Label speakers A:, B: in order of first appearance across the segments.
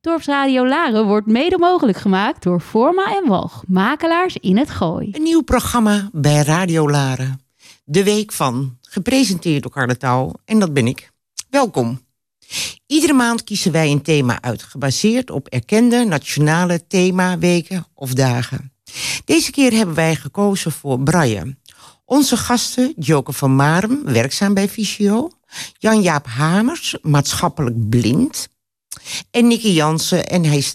A: Dorpsradio Laren wordt mede mogelijk gemaakt door Forma en Walg, makelaars in het Gooi.
B: Een nieuw programma bij Radio Laren. De Week van, gepresenteerd door Touw, en dat ben ik. Welkom. Iedere maand kiezen wij een thema uit, gebaseerd op erkende nationale themaweken of dagen. Deze keer hebben wij gekozen voor Braille. Onze gasten, Joke van Marem, werkzaam bij Visio. Jan-Jaap Hamers, maatschappelijk blind. En Nicky Jansen, en hij is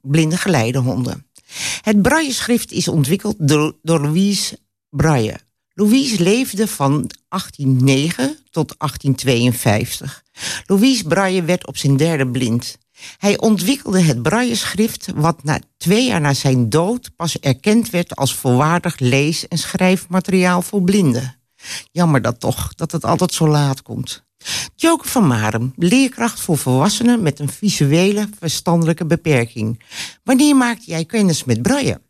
B: blinde geleidehonden. Het Braille-schrift is ontwikkeld door, door Louise Braille. Louise leefde van 1809 tot 1852. Louise Braille werd op zijn derde blind. Hij ontwikkelde het braille-schrift wat na twee jaar na zijn dood pas erkend werd als volwaardig lees- en schrijfmateriaal voor blinden. Jammer dat toch, dat het altijd zo laat komt. Joke van Marem, leerkracht voor volwassenen met een visuele verstandelijke beperking. Wanneer maakte jij kennis met braille?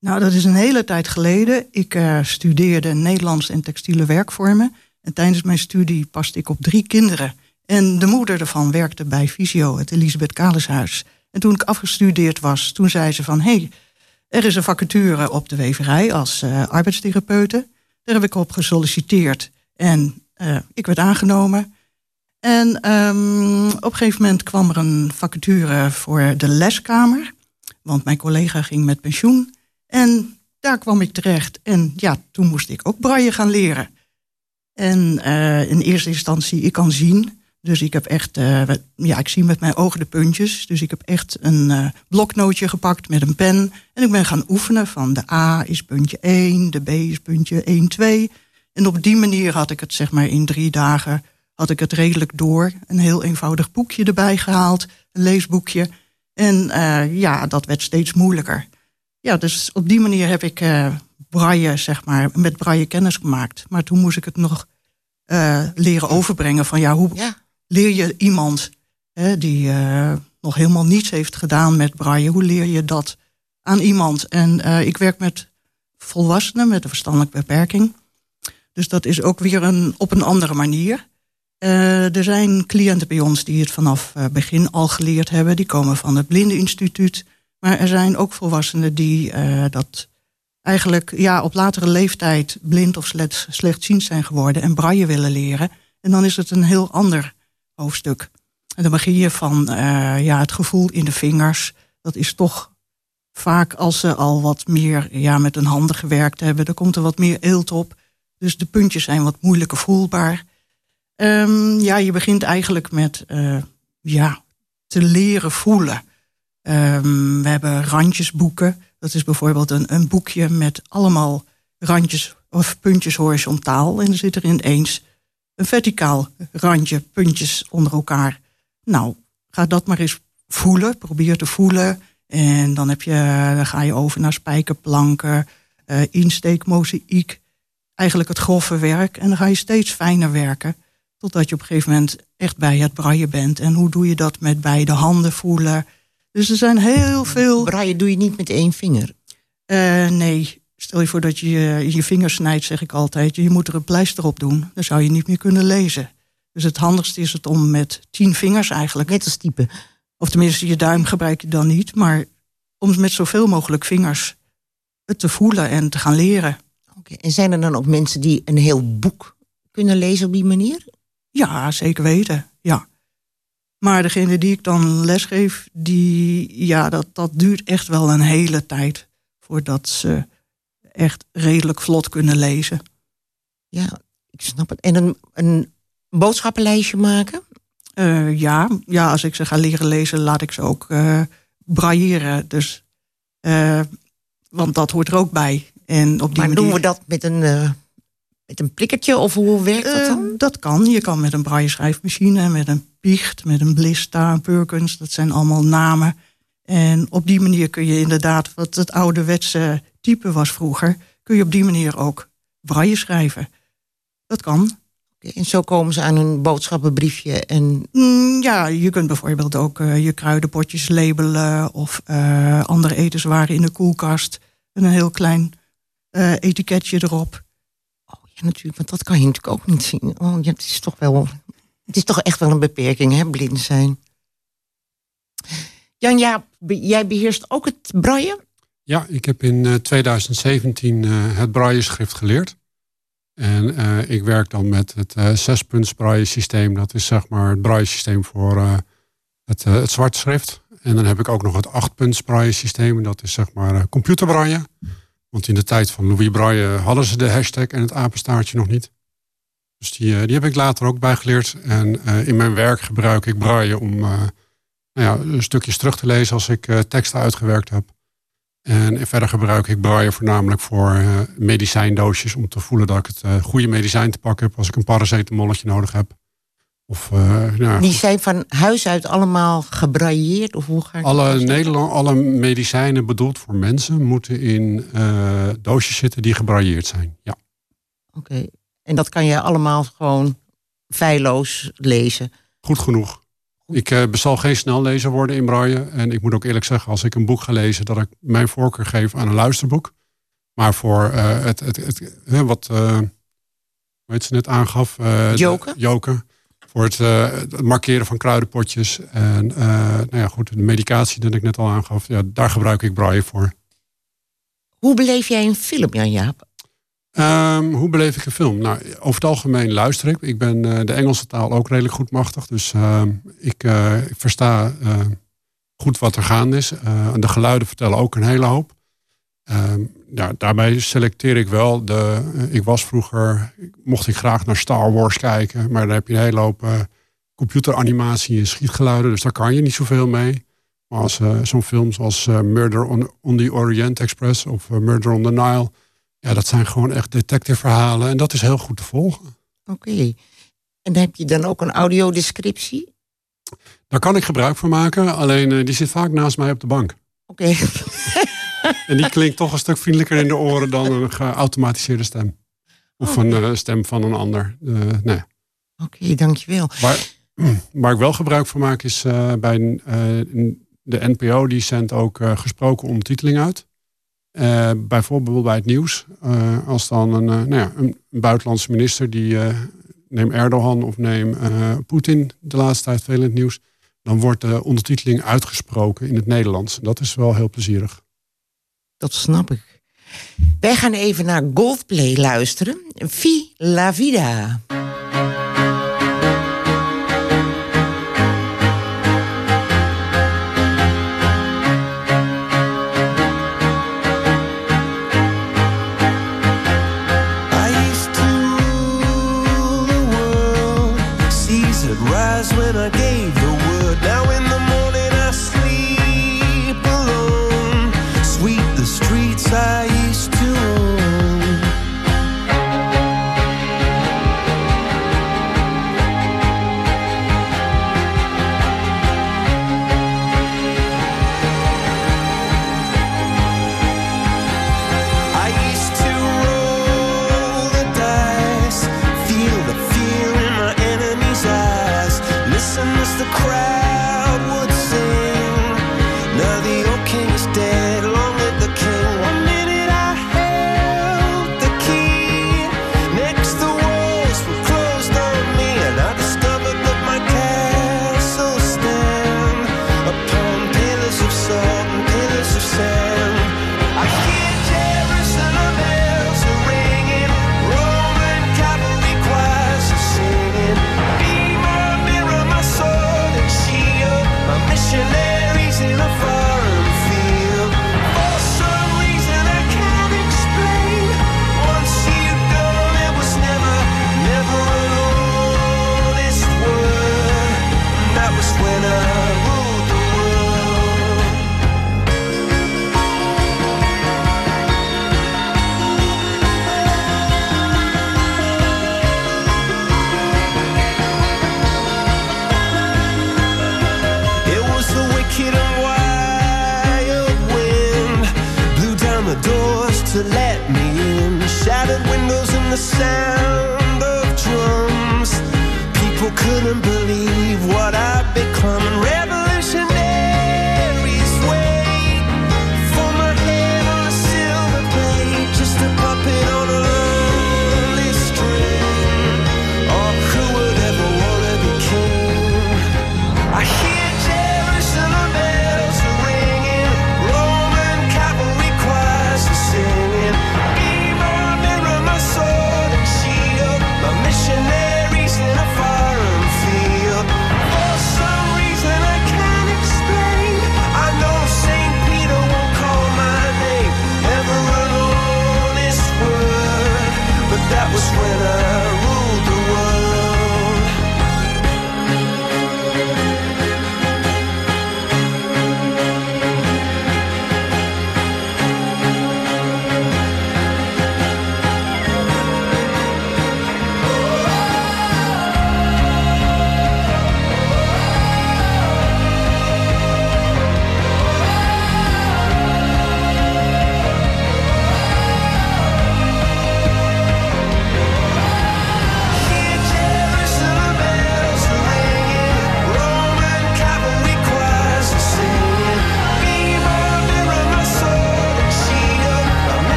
C: Nou, dat is een hele tijd geleden. Ik uh, studeerde Nederlands en textiele werkvormen. En tijdens mijn studie paste ik op drie kinderen. En de moeder ervan werkte bij Visio, het Elisabeth Kaleshuis. En toen ik afgestudeerd was, toen zei ze van... hé, hey, er is een vacature op de weverij als uh, arbeidstherapeute. Daar heb ik op gesolliciteerd en uh, ik werd aangenomen. En um, op een gegeven moment kwam er een vacature voor de leskamer. Want mijn collega ging met pensioen. En daar kwam ik terecht. En ja, toen moest ik ook braille gaan leren. En uh, in eerste instantie, ik kan zien. Dus ik heb echt, uh, ja, ik zie met mijn ogen de puntjes. Dus ik heb echt een uh, bloknootje gepakt met een pen. En ik ben gaan oefenen van de A is puntje 1, de B is puntje 1, 2. En op die manier had ik het zeg maar in drie dagen had ik het redelijk door. Een heel eenvoudig boekje erbij gehaald, een leesboekje. En uh, ja, dat werd steeds moeilijker. Ja, dus op die manier heb ik uh, braille, zeg maar, met braille kennis gemaakt. Maar toen moest ik het nog uh, leren overbrengen van ja, hoe ja. leer je iemand hè, die nog helemaal niets heeft gedaan met braille, hoe leer je dat aan iemand? En ik werk met volwassenen met een verstandelijke beperking. Dus dat is ook weer een, op een andere manier. Uh, er zijn cliënten bij ons die het vanaf uh, begin al geleerd hebben. Die komen van het Blindeninstituut. Maar er zijn ook volwassenen die uh, dat eigenlijk ja, op latere leeftijd blind of slecht, slechtziend zijn geworden en braille willen leren. En dan is het een heel ander hoofdstuk. En dan begin je van ja, het gevoel in de vingers. Dat is toch vaak als ze al wat meer ja, met hun handen gewerkt hebben. Er komt er wat meer eelt op. Dus de puntjes zijn wat moeilijker voelbaar. Um, ja, je begint eigenlijk met uh, ja, te leren voelen. Um, we hebben randjesboeken. Dat is bijvoorbeeld een, een boekje met allemaal randjes of puntjes horizontaal. En er zit er ineens een verticaal randje, puntjes onder elkaar. Nou, ga dat maar eens voelen. Probeer te voelen. En dan, heb je, dan ga je over naar spijkerplanken, uh, mozaïek. Eigenlijk het grove werk. En dan ga je steeds fijner werken. Totdat je op een gegeven moment echt bij het braille bent. En hoe doe je dat met beide handen voelen? Dus er zijn heel veel.
B: Braille doe je niet met één vinger?
C: Uh, nee. Stel je voor dat je je vinger snijdt, zeg ik altijd. Je moet er een pleister op doen. Dan zou je niet meer kunnen lezen. Dus het handigste is het om met tien vingers eigenlijk.
B: Net als typen.
C: Of tenminste, je duim gebruik je dan niet. Maar om met zoveel mogelijk vingers het te voelen en te gaan leren.
B: Okay. En zijn er dan ook mensen die een heel boek kunnen lezen op die manier?
C: Ja, zeker weten. Ja. Maar degene die ik dan lesgeef, die, ja, dat, dat duurt echt wel een hele tijd voordat ze echt redelijk vlot kunnen lezen.
B: Ja, ik snap het. En een, een boodschappenlijstje maken?
C: Uh, ja. ja, als ik ze ga leren lezen, laat ik ze ook uh, brailleren. Dus, uh, want dat hoort er ook bij. En op die
B: maar doen we dat met een met een plikkertje of hoe werkt dat dan?
C: Uh, dat kan. Je kan met een braille schrijfmachine, met een Piecht, met een Blista, een Perkins. Dat zijn allemaal namen. En op die manier kun je inderdaad, wat het ouderwetse type was vroeger... kun je op die manier ook braille schrijven. Dat kan.
B: En zo komen ze aan een boodschappenbriefje en...
C: Mm, ja, je kunt bijvoorbeeld ook uh, je kruidenpotjes labelen... of uh, andere etenswaren in de koelkast. En een heel klein uh, etiketje erop
B: natuurlijk, want dat kan je natuurlijk ook niet zien. Oh, ja, het is toch wel. Het is toch echt wel een beperking, hè, blind zijn.
D: Jan-Jaap, jij beheerst ook het braille?
E: Ja, ik heb in 2017 het braille-schrift geleerd. En ik werk dan met het uh, zespunts braille systeem. Dat is zeg maar het braille systeem voor het, het zwart schrift. En dan heb ik ook nog het achtpunts braille systeem. Dat is zeg maar computerbraille. Want in de tijd van Louis Braille hadden ze de hashtag en het apenstaartje nog niet. Dus die, die heb ik later ook bijgeleerd. En in mijn werk gebruik ik braille om nou ja, stukjes terug te lezen als ik teksten uitgewerkt heb. En verder gebruik ik braille voornamelijk voor medicijndoosjes om te voelen dat ik het goede medicijn te pakken heb als ik een paracetamolletje nodig heb. Of, uh,
D: nou, Die zijn van huis uit allemaal gebrailleerd? Of hoe ga
E: alle, Nederland, alle medicijnen bedoeld voor mensen moeten in doosjes zitten die gebrailleerd zijn. Ja.
D: Oké, en dat kan je allemaal gewoon feilloos lezen?
E: Goed genoeg. Ik uh, zal geen snellezer worden in Braille. En ik moet ook eerlijk zeggen, als ik een boek ga lezen, dat ik mijn voorkeur geef aan een luisterboek. Maar voor het, het, het, wat uh, weet ze net aangaf.
D: Joken.
E: Joken. Voor het, het, markeren van kruidenpotjes. En nou ja, goed, de medicatie dat ik net al aangaf. Ja, daar gebruik ik Braille voor.
D: Hoe beleef jij een film, Jan-Jaap?
E: Um, hoe beleef ik een film? Nou, over het algemeen luister ik. Ik ben uh, de Engelse taal ook redelijk goed machtig. Dus uh, ik, ik, versta goed wat er gaande is. de geluiden vertellen ook een hele hoop. Ehm, ja, daarbij selecteer ik wel. De, ik was vroeger, mocht ik graag naar Star Wars kijken. Maar dan heb je een hele hoop computeranimatie en schietgeluiden. Dus daar kan je niet zoveel mee. Maar als zo'n film zoals Murder on, on, the Orient Express of Murder on the Nile ja, dat zijn gewoon echt detective verhalen en dat is heel goed te volgen.
D: Oké. En heb je dan ook een audiodescriptie?
E: Daar kan ik gebruik van maken, alleen die zit vaak naast mij op de bank.
D: Oké.
E: en die klinkt toch een stuk vriendelijker in de oren dan een geautomatiseerde stem. Of een uh, stem van een ander. Uh, nee.
D: Oké, dankjewel.
E: Waar, waar ik wel gebruik van maak is bij de NPO, die zendt ook gesproken ondertiteling uit. Bijvoorbeeld bij het nieuws. Als dan een, nou ja, een, buitenlandse minister, die neem Erdogan of neem Poetin de laatste tijd veel in het nieuws. Dan wordt de ondertiteling uitgesproken in het Nederlands. Dat is wel heel plezierig.
D: Dat snap ik. Wij gaan even naar Golfplay luisteren. Fi la vida.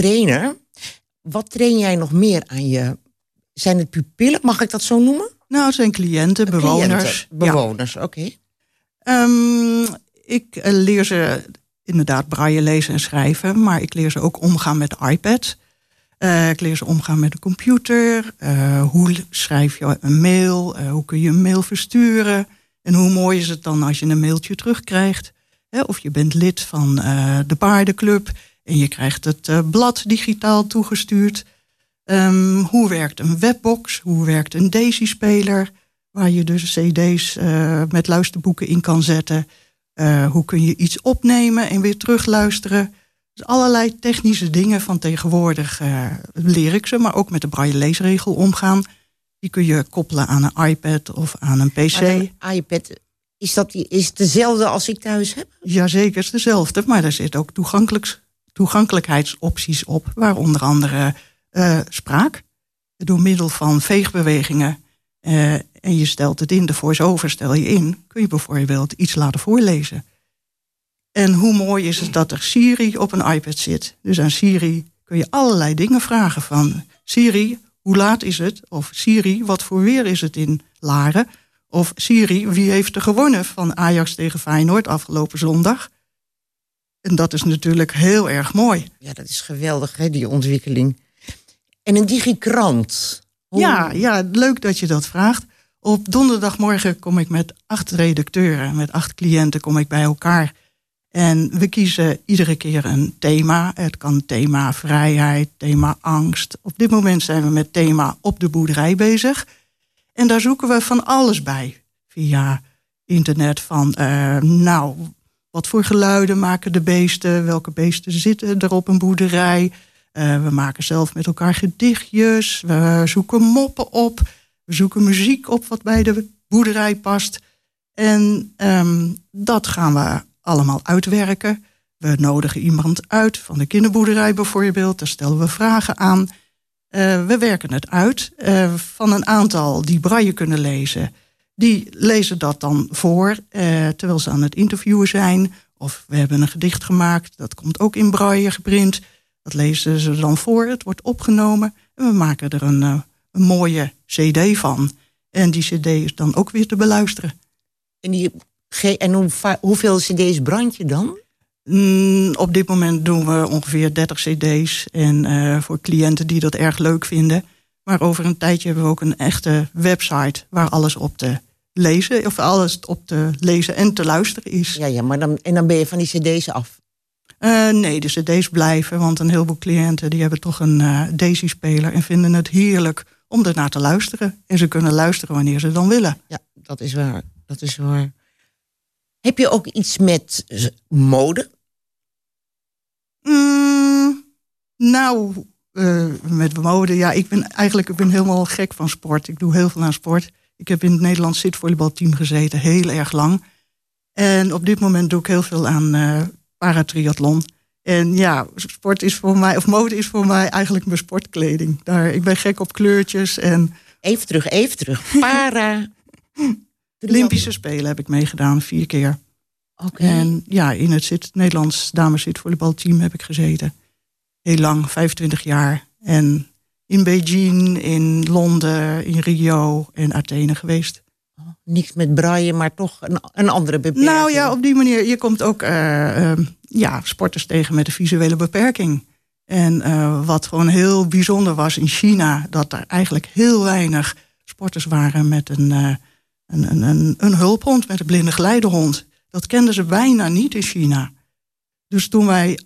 B: Trainer. Wat train jij nog meer aan je... Zijn het pupillen, mag ik dat zo noemen?
C: Nou, het zijn cliënten, bewoners.
B: Cliënten, bewoners, oké.
C: Ehm, ik eh, leer ze inderdaad braille lezen en schrijven, maar ik leer ze ook omgaan met de iPad. Eh, ik leer ze omgaan met de computer. Eh, hoe schrijf je een mail? hoe kun je een mail versturen? En hoe mooi is het dan als je een mailtje terugkrijgt? of je bent lid van de paardenclub en je krijgt het blad digitaal toegestuurd. Ehm, hoe werkt een webbox? Hoe werkt een Daisy-speler? Waar je dus cd's uh, met luisterboeken in kan zetten. Uh, hoe kun je iets opnemen en weer terugluisteren? Dus allerlei technische dingen van tegenwoordig leer ik ze. Maar ook met de braille leesregel omgaan. Die kun je koppelen aan een iPad of aan een PC.
B: een iPad, is dat is dezelfde als ik thuis heb?
C: Jazeker, het is dezelfde. Maar daar zitten ook toegankelijkheidsopties op. Waar onder andere uh, spraak. Door middel van veegbewegingen. Uh, en je stelt het in, de voice-over stel je in. Kun je bijvoorbeeld iets laten voorlezen. En hoe mooi is het dat er Siri op een iPad zit. Dus aan Siri kun je allerlei dingen vragen van... Siri, hoe laat is het? Of Siri, wat voor weer is het in Laren? Of Siri, wie heeft er gewonnen van Ajax tegen Feyenoord afgelopen zondag? En dat is natuurlijk heel erg mooi.
B: Ja, dat is geweldig, hè, die ontwikkeling. En een digikrant.
C: Ja, ja, leuk dat je dat vraagt. Op donderdagmorgen kom ik met acht redacteuren, met acht cliënten kom ik bij elkaar. En we kiezen iedere keer een thema. Het kan thema vrijheid, thema angst. Op dit moment zijn we met thema op de boerderij bezig. En daar zoeken we van alles bij. Via internet van, uh, nou, wat voor geluiden maken de beesten? Welke beesten zitten er op een boerderij? Uh, we maken zelf met elkaar gedichtjes. We zoeken moppen op. We zoeken muziek op wat bij de boerderij past. En um, dat gaan we allemaal uitwerken. We nodigen iemand uit van de kinderboerderij bijvoorbeeld. Daar stellen we vragen aan. Uh, we werken het uit uh, van een aantal die braille kunnen lezen. Die lezen dat dan voor terwijl ze aan het interviewen zijn. Of we hebben een gedicht gemaakt, dat komt ook in braille geprint. Dat lezen ze dan voor, het wordt opgenomen en we maken er een, uh, een mooie cd van. En die cd is dan ook weer te beluisteren.
B: En, die, en hoe, hoeveel cd's brand je dan?
C: Mm, op dit moment doen we ongeveer 30 cd's. En uh, voor cliënten die dat erg leuk vinden. Maar over een tijdje hebben we ook een echte website waar alles op te lezen, of alles op te lezen en te luisteren is.
B: Ja, ja maar dan, en dan ben je van die cd's af.
C: Uh, nee, de cd's blijven, want een heleboel cliënten die hebben toch een uh, Daisy-speler en vinden het heerlijk om ernaar te luisteren. En ze kunnen luisteren wanneer ze dan willen.
B: Ja, dat is waar. Dat is waar. Heb je ook iets met mode?
C: Mm, nou, uh, met mode, ja, ik ben eigenlijk ik ben helemaal gek van sport. Ik doe heel veel aan sport. Ik heb in het Nederlands zitvolleybalteam gezeten, heel erg lang. En op dit moment doe ik heel veel aan paratriathlon. En ja, sport is voor mij, of mode is voor mij eigenlijk mijn sportkleding. Daar, ik ben gek op kleurtjes en.
B: Even terug, even terug. Para.
C: Olympische Spelen heb ik meegedaan, vier keer.
B: Oké.
C: En ja, in het zit, Nederlands dames zitvolleybalteam heb ik gezeten. Heel lang, 25 jaar. En in Beijing, in Londen, in Rio en Athene geweest.
B: Oh, niks met braaien, maar toch een, een andere beperking.
C: Nou ja, op die manier. Je komt ook uh, uh, ja, sporters tegen met een visuele beperking. En uh, wat gewoon heel bijzonder was in China, dat er eigenlijk heel weinig sporters waren met een, een, een, een, een hulphond, met een blinde geleidehond. Dat kenden ze bijna niet in China. Dus toen wij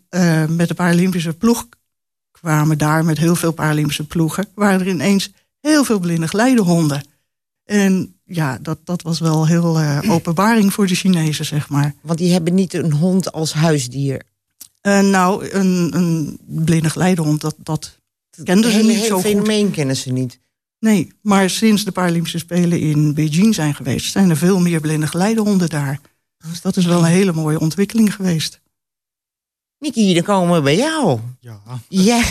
C: met de Paralympische ploeg kwamen daar met heel veel Paralympische ploegen, waren er ineens heel veel blinde geleidehonden. En ja, dat, dat was wel heel uh, openbaring voor de Chinezen, zeg maar.
B: Want die hebben niet een hond als huisdier.
C: Uh, nou, een, een blinde geleidehond, dat, dat kenden ze niet zo
B: goed. fenomeen kennen ze niet.
C: Nee, maar sinds de Paralympische Spelen in Beijing zijn geweest... zijn er veel meer blinde geleidehonden daar. Dus dat is wel een hele mooie ontwikkeling geweest.
B: Mickey, dan komen we bij jou.
F: Ja.
B: Ja,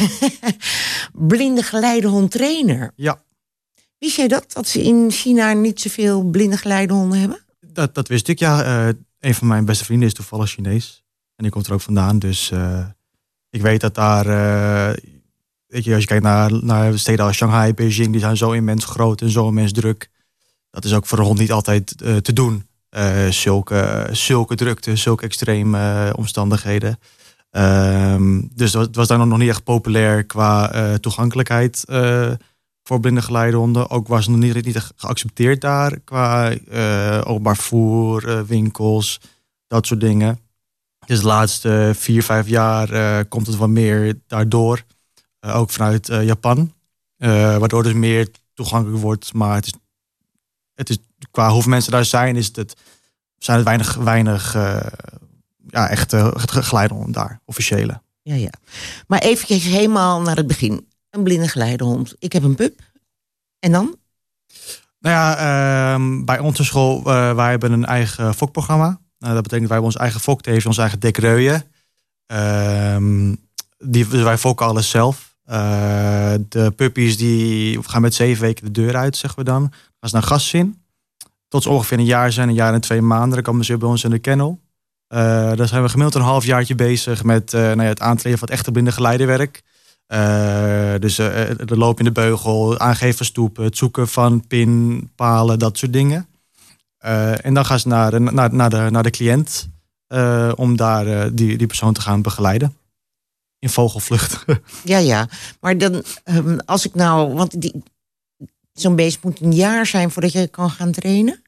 B: blinde geleidehond trainer.
F: Ja.
B: Wist jij dat? Dat ze in China niet zoveel blinde geleidehonden hebben?
F: Dat, dat wist ik, ja. Eh, een van mijn beste vrienden is toevallig Chinees. En die komt er ook vandaan. Dus eh, ik weet dat daar... eh, weet je, als je kijkt naar, naar steden als Shanghai, Beijing... die zijn zo immens groot en zo immens druk. Dat is ook voor een hond niet altijd te doen. Zulke, zulke drukte, zulke extreme omstandigheden. Ehm, dus het was daar nog niet echt populair qua eh, toegankelijkheid eh, voor blinde geleidehonden. Ook was het nog niet, niet echt geaccepteerd daar qua eh, openbaar vervoer, winkels, dat soort dingen. Dus de laatste vier, vijf jaar komt het wat meer daardoor. Ook vanuit Japan. Waardoor het meer toegankelijk wordt. Maar het is, het is, qua hoeveel mensen daar zijn, is het, zijn het weinig, weinig ja, echt uh, geleidehonden daar, officiële.
B: Ja, ja. Maar eventjes helemaal naar het begin. Een blinde geleidehond. Ik heb een pup. En dan?
F: Nou ja, ehm, bij onze school, uh, wij hebben een eigen fokprogramma. Uh, dat betekent wij hebben ons eigen fokteven, ons eigen dekreuien. Um, die, dus wij fokken alles zelf. Uh, de puppies die gaan met zeven weken de deur uit, zeggen we dan. Gaan ze naar gastzin. Tot ze ongeveer een jaar zijn, een jaar en twee maanden. Dan komen ze bij ons in de kennel. Uh, daar zijn we gemiddeld een halfjaartje bezig met uh, nou ja, het aankleden van het echte blinde geleidewerk. Uh, dus de loop in de beugel, aangeven stoepen, het zoeken van pinpalen, dat soort dingen. En dan gaan ze naar de, naar, naar de, naar de cliënt om daar die, die persoon te gaan begeleiden. In vogelvlucht.
B: ja, ja. Maar dan, um, als ik nou, want die, zo'n beest moet een jaar zijn voordat je kan gaan trainen?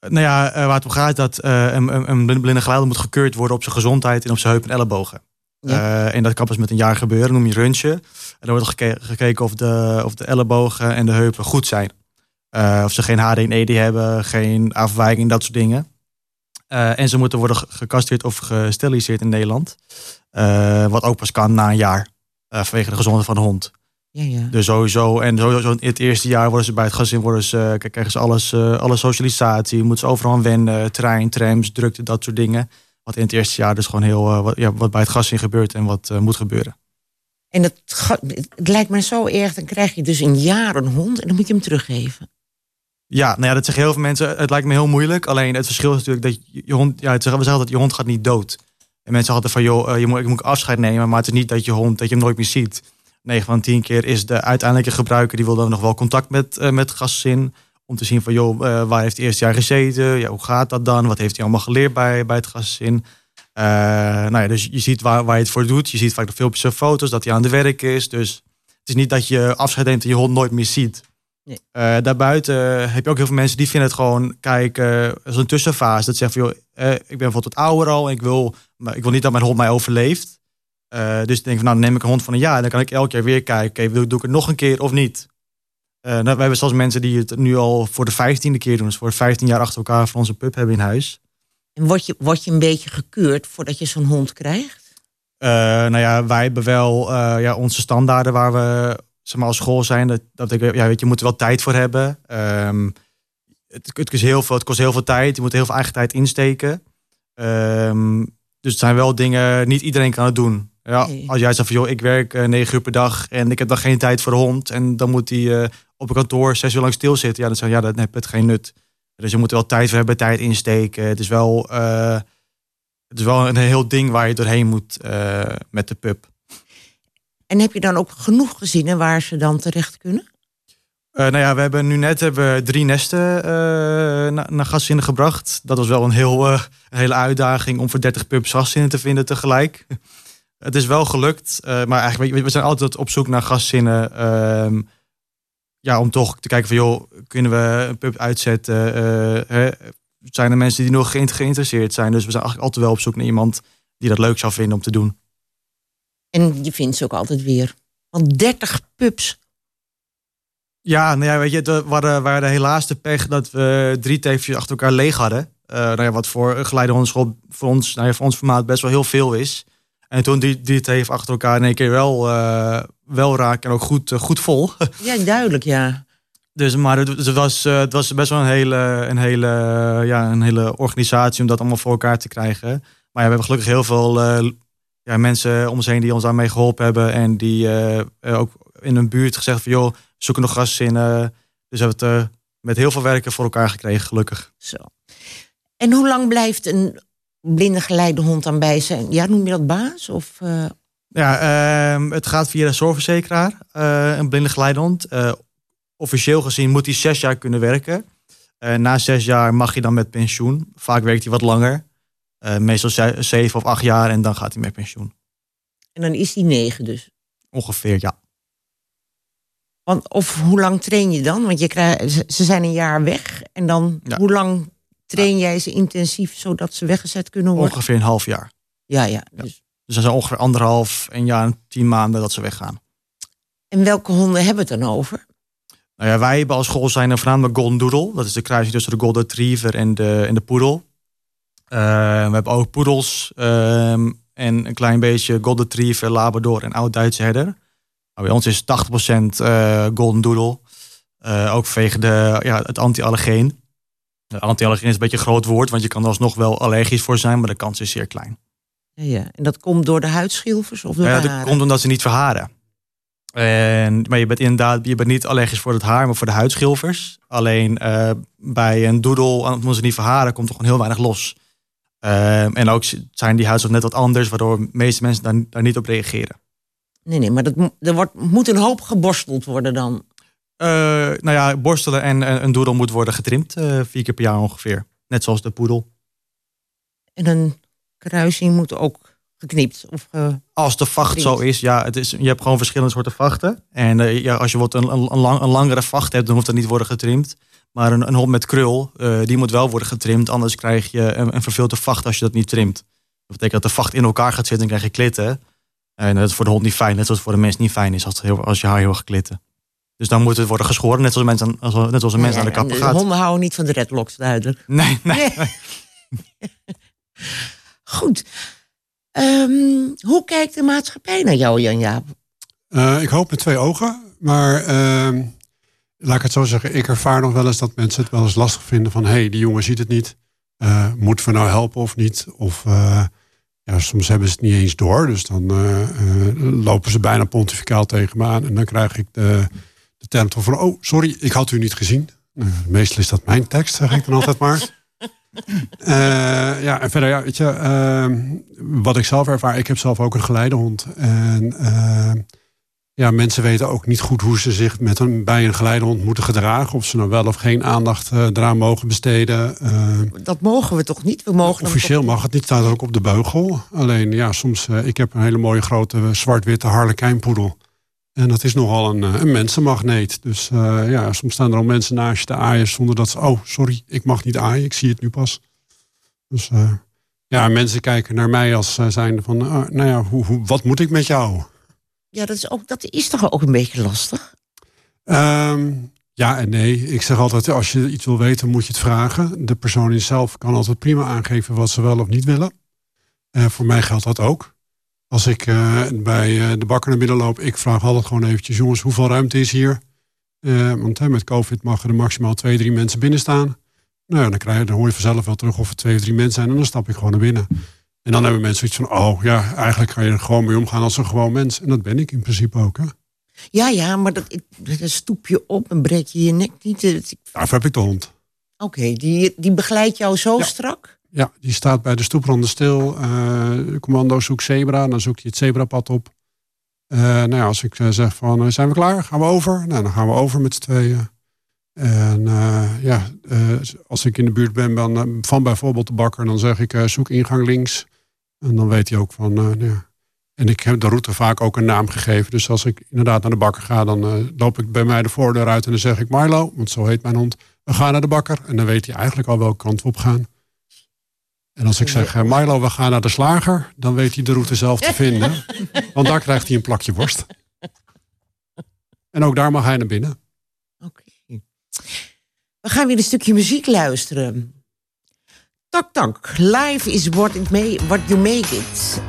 F: Nou ja, waar het om gaat dat een, een blinde geleider moet gekeurd worden op zijn gezondheid en op zijn heup en ellebogen. Ja. Uh, en dat kan pas met een jaar gebeuren, noem je röntgen. En dan wordt geke gekeken of de, of de ellebogen en de heupen goed zijn. Uh, of ze geen HDNED hebben, geen afwijking, dat soort dingen. Uh, en ze moeten worden gecastreerd of gesteriliseerd in Nederland. wat ook pas kan na een jaar, vanwege de gezondheid van de hond.
B: Ja, ja.
F: Dus sowieso, en sowieso in het eerste jaar worden ze bij het gezin, worden ze, krijgen ze alles, alle socialisatie, moeten ze overal wennen, trein, trams, drukte, dat soort dingen. Wat in het eerste jaar dus gewoon heel uh, wat, ja, wat bij het gas in gebeurt en wat moet gebeuren.
B: En het, het, lijkt me zo erg, dan krijg je dus een jaar een hond en dan moet je hem teruggeven.
F: Ja, nou ja, dat zeggen heel veel mensen. Het lijkt me heel moeilijk. Alleen het verschil is natuurlijk dat je hond, ja, het we zeggen dat je hond gaat niet dood. En mensen hadden van, joh, je moet, ik moet afscheid nemen, maar het is niet dat je hond, dat je hem nooit meer ziet. 9 van 10 keer is de uiteindelijke gebruiker, die wil dan nog wel contact met, uh, met gastzin. Om te zien van, joh, uh, waar heeft hij eerst jaar gezeten? Ja, hoe gaat dat dan? Wat heeft hij allemaal geleerd bij, bij het gastzin? Uh, nou ja, dus je ziet waar, waar je het voor doet. Je ziet vaak de filmpjes en foto's dat hij aan de werk is. Dus het is niet dat je afscheid neemt en je hond nooit meer ziet. Nee. Uh, daarbuiten heb je ook heel veel mensen die vinden het gewoon kijken als een tussenfase. Dat zeggen van, joh, uh, ik ben bijvoorbeeld ouder al en ik wil, ik wil niet dat mijn hond mij overleeft. Uh, dus ik denk van, nou dan neem ik een hond van een jaar en dan kan ik elk jaar weer kijken, okay, doe ik het nog een keer of niet? Uh, nou, we hebben zelfs mensen die het nu al voor de vijftiende keer doen. Dus voor 15 jaar achter elkaar van onze pup hebben in huis.
B: En word je, word je een beetje gekeurd voordat je zo'n hond krijgt?
F: Uh, nou ja, wij hebben wel ja, onze standaarden waar we zeg maar, als school zijn. Dat, dat ik, ja, weet je, je moet er wel tijd voor hebben. Um, het, het, kost heel veel, het kost heel veel tijd. Je moet heel veel eigen tijd insteken. Um, dus het zijn wel dingen, niet iedereen kan het doen. Ja, nee. Als jij zegt van, joh, ik werk uh, negen uur per dag en ik heb dan geen tijd voor de hond. En dan moet hij op een kantoor zes uur lang stilzitten. Ja, dan zeg je, ja, dat heeft het geen nut. Dus je moet er wel tijd voor hebben, tijd insteken. Het is wel, uh, het is wel een heel ding waar je doorheen moet met de pup.
B: En heb je dan ook genoeg gezinnen waar ze dan terecht kunnen?
F: Nou ja, we hebben nu net hebben drie nesten naar, naar gaszinnen gebracht. Dat was wel een, heel, een hele uitdaging om voor 30 pups gaszinnen te vinden tegelijk. Het is wel gelukt, maar eigenlijk, we zijn altijd op zoek naar gaszinnen ehm, ja, om toch te kijken van joh, kunnen we een pub uitzetten? Uh, hè? Zijn er mensen die nog geïnteresseerd zijn? Dus we zijn eigenlijk altijd wel op zoek naar iemand die dat leuk zou vinden om te doen.
B: En je vindt ze ook altijd weer. Want 30 pubs.
F: Ja, nou ja, weet je, we waren, waren helaas de pech dat we drie teefjes achter elkaar leeg hadden. Uh, nou ja, wat voor een geleidehondschool voor ons, nou ja, voor ons formaat best wel heel veel is. En toen die, die teef achter elkaar in één keer wel, uh, wel raken en ook goed, uh, goed vol.
B: Ja, duidelijk, ja.
F: Dus, maar het, het, was, uh, het was best wel een hele, een, hele, ja, een hele organisatie om dat allemaal voor elkaar te krijgen. Maar ja, we hebben gelukkig heel veel ja, mensen om ons heen die ons daarmee geholpen hebben. En die ook in een buurt gezegd van joh, zoeken nog gasten in. eh, dus we hebben het eh, met heel veel werken voor elkaar gekregen, gelukkig.
B: Zo. En hoe lang blijft een blinde geleidehond dan bij zijn? Ja, noem je dat baas? Of, eh,
F: Ja, ehm, het gaat via de zorgverzekeraar, eh, een blinde geleidehond. Eh, officieel gezien moet hij zes jaar kunnen werken. Na zes jaar mag je dan met pensioen. Vaak werkt hij wat langer. Meestal ze- zeven of acht jaar en dan gaat hij met pensioen.
B: en dan is die negen dus.
F: Ongeveer, ja.
B: Want, of hoe lang train je dan? Want je krijgt, ze- ze zijn een jaar weg. En dan,
F: Ja.
B: hoe lang train jij ze intensief zodat ze weggezet kunnen worden?
F: Ongeveer een half jaar.
B: Ja, ja. Dus.
F: Dus dat zijn ongeveer anderhalf, een jaar en tien maanden dat ze weggaan.
B: En welke honden hebben we het dan over?
F: Nou ja, wij hebben als school zijn er voornamelijk Golden Doodle. Dat is de kruising tussen de Golden Retriever en de, en de poedel. Eh, we hebben ook poedels ehm, en een klein beetje Golden Retriever, Labrador en oud-Duitse herder. Nou, bij ons is 80% eh Golden Doodle. Eh, ook vanwege de, ja, het anti-allergeen. Anti-allergeen is een beetje een groot woord, want je kan er alsnog wel allergisch voor zijn, maar de kans is zeer klein.
B: Ja, ja. En dat komt door de huidschilfers of door
F: Ja,
B: de
F: dat komt omdat ze niet verharen. En, maar je bent inderdaad je bent niet allergisch voor het haar, maar voor de huidschilfers. Alleen eh, bij een doedel, omdat ze niet verharen, komt er gewoon heel weinig los. Ehm, en ook zijn die huidsels net wat anders, waardoor de meeste mensen daar, daar niet op reageren.
B: Nee, nee, maar dat, er wordt, moet een hoop geborsteld worden dan.
F: Eh, nou ja, borstelen en, en een doedel moet worden getrimd eh, vier keer per jaar ongeveer. Net zoals de poedel.
B: En een kruising moet ook geknipt. Of, ge-
F: Als de vacht zo is, ja, het is, je hebt gewoon verschillende soorten vachten. En eh, ja, als je wat een, een, een, lang- een langere vacht hebt, dan hoeft dat niet worden getrimd. Maar een, een hond met krul, die moet wel worden getrimd. Anders krijg je een, een verveelde vacht als je dat niet trimt. Dat betekent dat de vacht in elkaar gaat zitten en krijg je klitten. En dat is voor de hond niet fijn, net zoals voor de mens niet fijn is als, heel, als je haar heel erg klitten. Dus dan moet het worden geschoren, net zoals, een mens aan, als, net zoals een mens
B: Ja,
F: naar de kapper gaat.
B: honden houden niet van de redlocks, duidelijk.
F: Nee, nee.
B: Goed. Ehm, hoe kijkt de maatschappij naar jou, Jan-Jaap?
E: Eh, ik hoop met twee ogen. Maar ehm, laat ik het zo zeggen. Ik ervaar nog wel eens dat mensen het wel eens lastig vinden. Van, hé, hey, die jongen ziet het niet. Eh, moeten we nou helpen of niet? Of eh, ja, soms hebben ze het niet eens door. Dus dan lopen ze bijna pontificaal tegen me aan. En dan krijg ik de, de term van... Oh, sorry, ik had u niet gezien. Nou, meestal is dat mijn tekst, zeg ik dan altijd maar. Eh, ja, en verder, ja, weet je, ehm, wat ik zelf ervaar, ik heb zelf ook een geleidehond. En ehm, ja, mensen weten ook niet goed hoe ze zich met een, bij een geleidehond moeten gedragen. Of ze nou wel of geen aandacht eh, eraan mogen besteden. Ehm,
B: Dat mogen we toch niet? We mogen
E: officieel
B: toch-
E: mag het niet, staat ook op de beugel. Alleen ja, soms, eh, ik heb een hele mooie grote eh, zwart-witte harlekijnpoedel. En dat is nogal een, eh, een mensenmagneet. Dus eh, ja, soms staan er al mensen naast je te aaien zonder dat ze... Oh, sorry, ik mag niet aaien, ik zie het nu pas. Dus eh, ja, mensen kijken naar mij als uh, zijnde van... ah, nou ja, hoe, hoe, wat moet ik met jou?
B: Ja, dat is, ook, dat is toch ook een beetje lastig?
E: Um, ja en nee. Ik zeg altijd, als je iets wil weten, moet je het vragen. De persoon in zelf kan altijd prima aangeven wat ze wel of niet willen. Uh, voor mij geldt dat ook. Als ik uh, bij uh, de bakker naar binnen loop, ik vraag altijd gewoon eventjes... jongens, hoeveel ruimte is hier? Uh, want met COVID mag er maximaal twee, drie mensen binnen staan. Nou ja, dan, krijg je, dan hoor je vanzelf wel terug of er twee of drie mensen zijn... en dan stap ik gewoon naar binnen. En dan hebben mensen iets van, oh ja, eigenlijk kan je er gewoon mee omgaan als een gewoon mens. En dat ben ik in principe ook, hè.
B: Ja, ja, maar dat, dat stoep je op en breek je je nek niet.
E: Daarvoor heb ik de hond.
B: Oké, okay, die, die begeleidt jou zo ja. strak?
E: Ja, die staat bij de stoepranden stil. Uh, commando zoekt zebra, dan zoekt hij het zebrapad op. Uh, nou ja, als ik uh, zeg van, zijn we klaar? Gaan we over? Nou, dan gaan we over met z'n tweeën. En ja, als ik in de buurt ben van, van bijvoorbeeld de bakker... dan zeg ik, zoek ingang links. En dan weet hij ook van, nou. En ik heb de route vaak ook een naam gegeven. Dus als ik inderdaad naar de bakker ga, dan loop ik bij mij de voordeur uit... en dan zeg ik, Milo, want zo heet mijn hond... we gaan naar de bakker. En dan weet hij eigenlijk al welke kant we op gaan. En als ik zeg, uh, Milo, we gaan naar de slager, dan weet hij de route zelf te vinden. Want daar krijgt hij een plakje worst. En ook daar mag hij naar binnen.
B: Oké. Okay. We gaan weer een stukje muziek luisteren. Tak tak, live is what, it may, what you make it.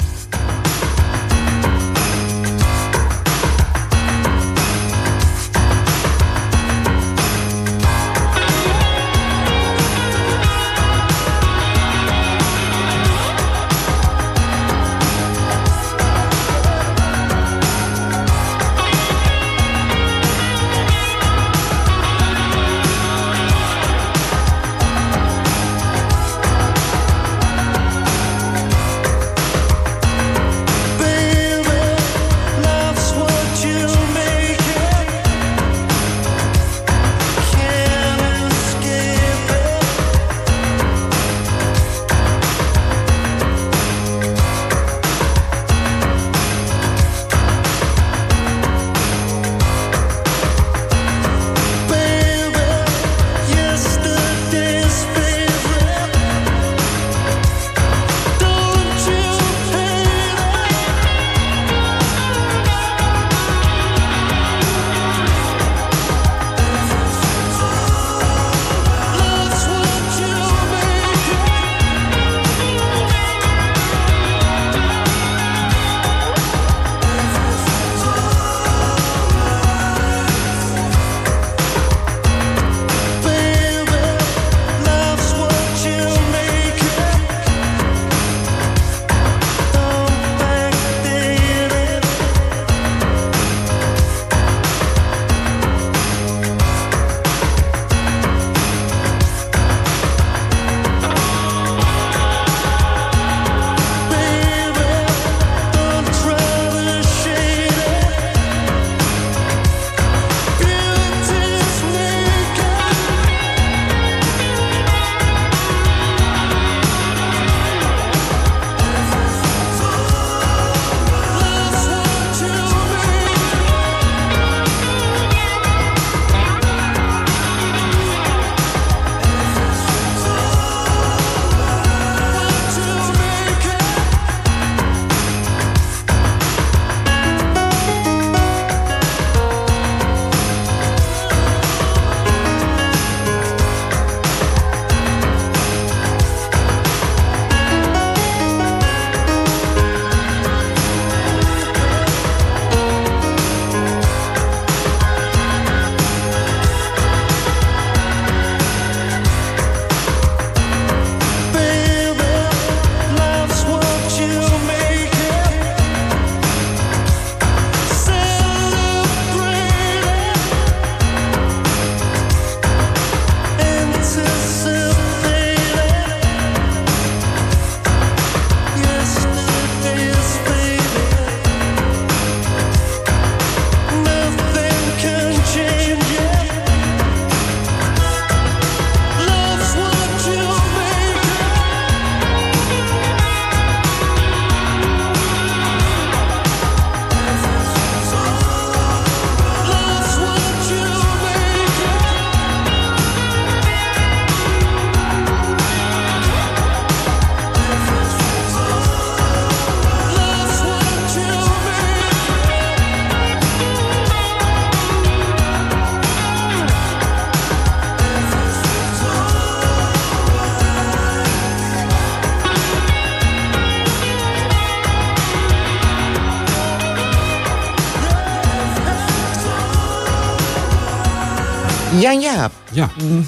B: Jan-Jaap,
E: Ja,
B: mm,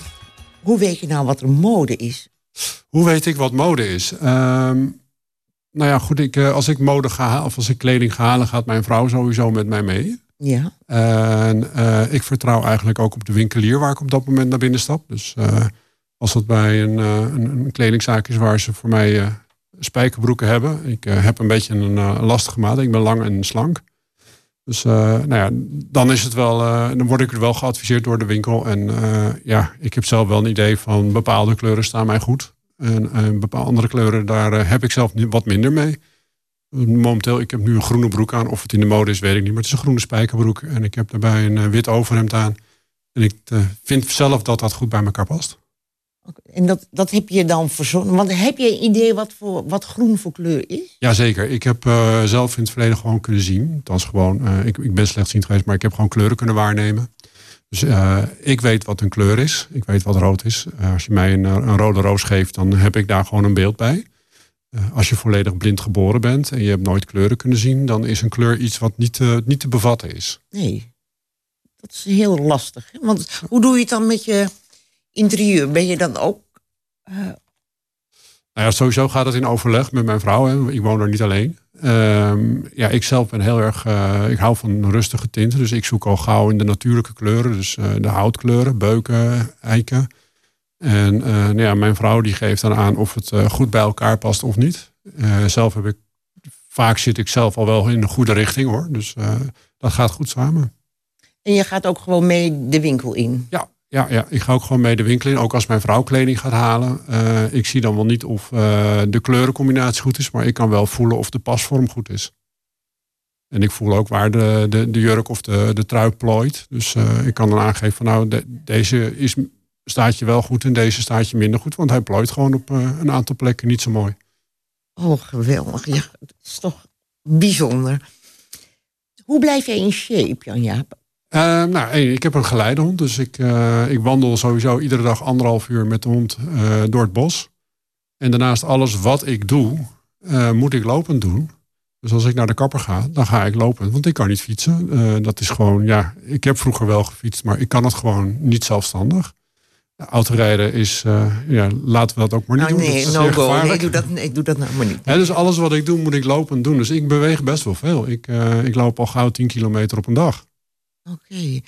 B: hoe weet je nou wat er mode is?
E: hoe weet ik wat mode is? Ehm, nou ja, goed, ik, eh, als ik mode ga of als ik kleding ga halen, gaat mijn vrouw sowieso met mij mee.
B: Ja,
E: En eh, ik vertrouw eigenlijk ook op de winkelier waar ik op dat moment naar binnen stap. Dus eh, als dat bij een, een, een kledingzaak is waar ze voor mij spijkerbroeken hebben. Ik heb een beetje een lastige maat. Ik ben lang en slank. Dus eh, nou ja, dan is het wel, eh, dan word ik er wel geadviseerd door de winkel. En eh, ja, ik heb zelf wel een idee van bepaalde kleuren staan mij goed. En bepaalde andere kleuren, daar heb ik zelf wat minder mee. Momenteel, ik heb nu een groene broek aan. Of het in de mode is, weet ik niet. Maar het is een groene spijkerbroek. En ik heb daarbij een wit overhemd aan. En ik vind zelf dat dat goed bij elkaar past.
B: En dat, dat heb je dan verzonnen. Want heb je een idee wat, voor, wat groen voor kleur is?
E: Jazeker. Ik heb eh, zelf in het verleden gewoon kunnen zien. Dat is gewoon, eh, ik, ik ben slechtziend geweest, maar ik heb gewoon kleuren kunnen waarnemen. Dus eh, ik weet wat een kleur is. Ik weet wat rood is. Als je mij een, een rode roos geeft, dan heb ik daar gewoon een beeld bij. Als je volledig blind geboren bent en je hebt nooit kleuren kunnen zien, dan is een kleur iets wat niet, te- niet te bevatten is.
B: Nee, dat is heel lastig. Hè? Want hoe doe je het dan met je interieur? Ben je dan ook... eh,
E: Nou ja, sowieso gaat het in overleg met mijn vrouw. Hè. Ik woon er niet alleen. Ehm, ja, ik zelf ben heel erg. eh, ik hou van rustige tinten. Dus ik zoek al gauw in de natuurlijke kleuren. Dus eh, de houtkleuren, beuken, eiken. En nou ja, mijn vrouw die geeft dan aan of het goed bij elkaar past of niet. Zelf heb ik. Vaak zit ik zelf al wel in de goede richting hoor. Dus dat gaat goed samen.
B: en je gaat ook gewoon mee de winkel in.
E: Ja, ja, ja, ik ga ook gewoon mee de winkel in. Ook als mijn vrouw kleding gaat halen. Eh, ik zie dan wel niet of eh, de kleurencombinatie goed is. Maar ik kan wel voelen of de pasvorm goed is. En ik voel ook waar de, de, de jurk of de, de trui plooit. Dus eh, ik kan dan aangeven van nou, de- deze is, staat je wel goed en deze staat je minder goed. Want hij plooit gewoon op een aantal plekken niet zo mooi.
B: Oh, geweldig. Ja, dat is toch bijzonder. Hoe blijf jij in shape, Jan-Jaap?
E: Eh, nou, ik heb een geleidehond. Dus ik, eh, ik wandel sowieso iedere dag anderhalf uur met de hond eh, door het bos. En daarnaast alles wat ik doe, moet ik lopend doen. Dus als ik naar de kapper ga, dan ga ik lopen. Want ik kan niet fietsen. Dat is gewoon, ja, ik heb vroeger wel gefietst, maar ik kan het gewoon niet zelfstandig. Autorijden is, ja, laten we dat ook maar niet
B: Nou,
E: doen.
B: nee, no go. Nee,
E: gevaarlijk.
B: doe dat, nee, doe dat nou maar niet.
E: Dus alles wat ik doe, moet ik lopend doen. Dus ik beweeg best wel veel. Ik, ik loop al gauw 10 kilometer op een dag.
B: Oké.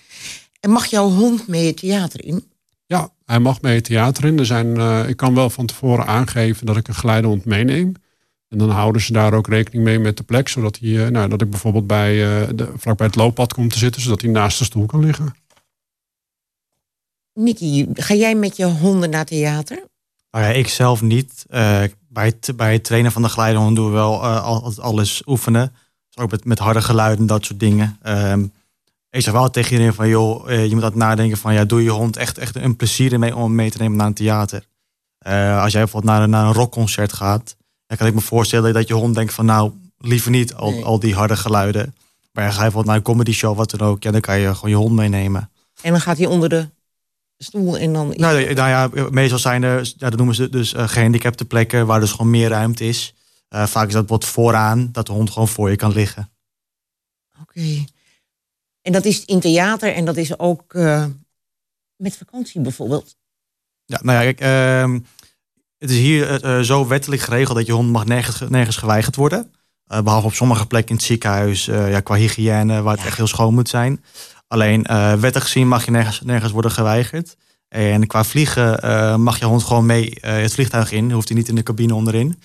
B: En mag jouw hond mee het theater in?
E: Ja, hij mag mee het theater in. Er zijn, eh, ik kan wel van tevoren aangeven dat ik een geleidehond meeneem. En dan houden ze daar ook rekening mee met de plek. Zodat hij, eh, nou, dat ik bijvoorbeeld bij, eh, de, vlak bij het looppad kom te zitten. Zodat hij naast de stoel kan liggen.
B: Nicky, ga jij met je honden naar theater?
F: Nou ja, ik zelf niet. Eh, bij, het, bij het trainen van de geleidehond doen we wel eh, alles oefenen. Dus ook met, met harde geluiden en dat soort dingen. Ehm, ik zeg wel tegen iedereen van, joh, eh, je moet altijd nadenken van, ja, doe je hond echt, echt een plezier ermee om mee te nemen naar een theater. Eh, als jij bijvoorbeeld naar, een- naar een rockconcert gaat, dan kan ik me voorstellen dat je hond denkt van, nou, liever niet al,
B: Nee.
F: al die harde geluiden. Maar ja, ga je bijvoorbeeld naar een comedy show, wat dan ook, ja, dan kan je gewoon je hond meenemen.
B: En dan gaat hij onder de stoel en dan...
F: Nou, nou ja, meestal zijn er, ja, dat noemen ze dus eh, gehandicapte plekken waar dus gewoon meer ruimte is. Vaak is dat wat vooraan, dat de hond gewoon voor je kan liggen.
B: Oké. En dat is in theater en dat is ook eh, met vakantie bijvoorbeeld.
F: Ja, nou ja, kijk, ehm, het is hier eh, eh, zo wettelijk geregeld dat je hond mag nergens, nergens geweigerd worden. Eh, behalve op sommige plekken in het ziekenhuis, ja, qua hygiëne, waar het
B: Ja.
F: echt heel schoon moet zijn. Alleen wettig gezien mag je nergens, nergens worden geweigerd. En qua vliegen mag je hond gewoon mee het vliegtuig in. Hoeft hij niet in de cabine onderin.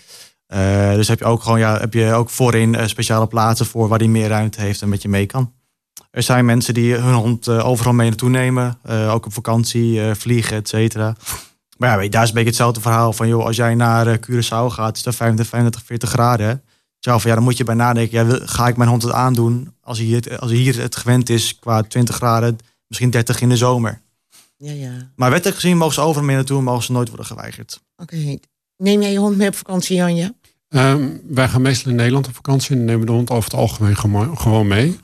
F: Dus heb je ook gewoon ja, heb je ook voorin speciale plaatsen voor waar hij meer ruimte heeft en met je mee kan. Er zijn mensen die hun hond uh, overal mee naartoe nemen. Uh, ook op vakantie, uh, vliegen, et cetera. Maar ja, weet je, daar is een beetje hetzelfde verhaal van... joh, als jij naar uh, Curaçao gaat, is dat 35, 35 40 graden. Zo van, ja, dan moet je bij nadenken, ja, wil, ga ik mijn hond het aandoen... als hij, hier, als hij hier het gewend is qua 20 graden, misschien 30 in de zomer.
B: Ja, ja.
F: Maar wettelijk gezien mogen ze overal mee naartoe... en mogen ze nooit worden geweigerd.
B: Oké. Okay. Neem jij je hond mee op vakantie, Janja?
E: Um, wij gaan meestal in Nederland op vakantie... en nemen de hond over het algemeen gewoon mee...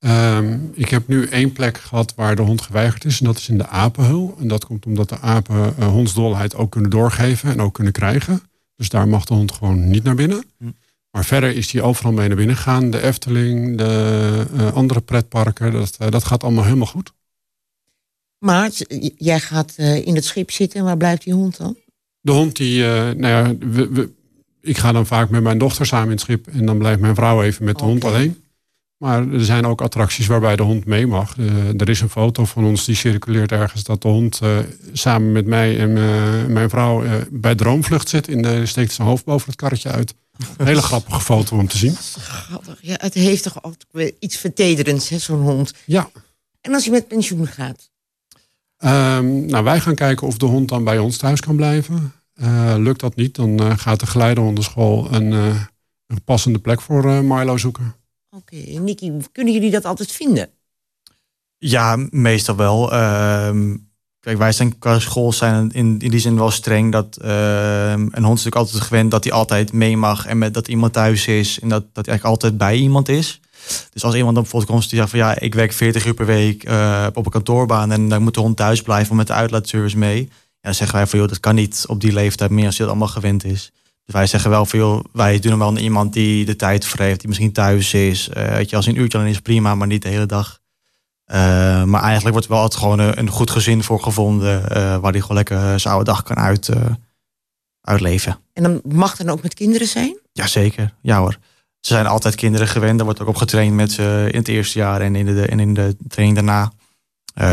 E: Um, ik heb nu één plek gehad waar de hond geweigerd is. En dat is in de apenhul. En dat komt omdat de apen uh, hondsdolheid ook kunnen doorgeven en ook kunnen krijgen. Dus daar mag de hond gewoon niet naar binnen. Hm. Maar verder is hij overal mee naar binnen gegaan. De Efteling, de uh, andere pretparken, dat, uh, dat gaat allemaal helemaal goed.
B: Maar jij gaat eh, in het schip zitten en waar blijft die hond dan?
E: De hond die, eh, nou ja, we, we- ik ga dan vaak met mijn dochter samen in het schip. En dan blijft mijn vrouw even met de hond alleen. Maar er zijn ook attracties waarbij de hond mee mag. Eh, er is een foto van ons die circuleert ergens dat de hond eh, samen met mij en eh, mijn vrouw bij Droomvlucht zit. En uh, steekt zijn hoofd boven het karretje uit. Een hele grappige foto om te zien.
B: Grappig. Ja, het heeft toch altijd iets vertederends, zo'n hond.
E: Ja,
B: En als je met pensioen gaat?
E: Ehm, nou, wij gaan kijken of de hond dan bij ons thuis kan blijven. Lukt dat niet, dan gaat de geleidehondenschool een, eh, een passende plek voor Milo zoeken.
B: Oké, Nicky, kunnen jullie dat altijd vinden?
F: Ja, meestal wel. Ehm, kijk, wij zijn qua school zijn in, in die zin wel streng. Dat ehm, een hond is natuurlijk altijd gewend dat hij altijd mee mag. En met, dat iemand thuis is. En dat, dat hij eigenlijk altijd bij iemand is. Dus als iemand dan bijvoorbeeld komt die zegt van ja, ik werk 40 uur per week eh, op een kantoorbaan. En dan moet de hond thuis blijven met de uitlaatservice mee. Dan zeggen wij van joh, dat kan niet op die leeftijd meer als je dat allemaal gewend is. Dus wij zeggen wel van joh, wij doen hem wel naar iemand die de tijd voor heeft. Die misschien thuis is. Eh, weet je, als een uurtje dan is prima, maar niet de hele dag. Uh, maar eigenlijk wordt er wel altijd gewoon een, een goed gezin voor gevonden. Uh, waar hij gewoon lekker zijn oude dag kan uit, uitleven.
B: En dan mag dan ook met kinderen zijn?
F: Jazeker, ja hoor. Ze zijn altijd kinderen gewend. Er wordt ook op getraind met ze in het eerste jaar en in de, en in de training daarna.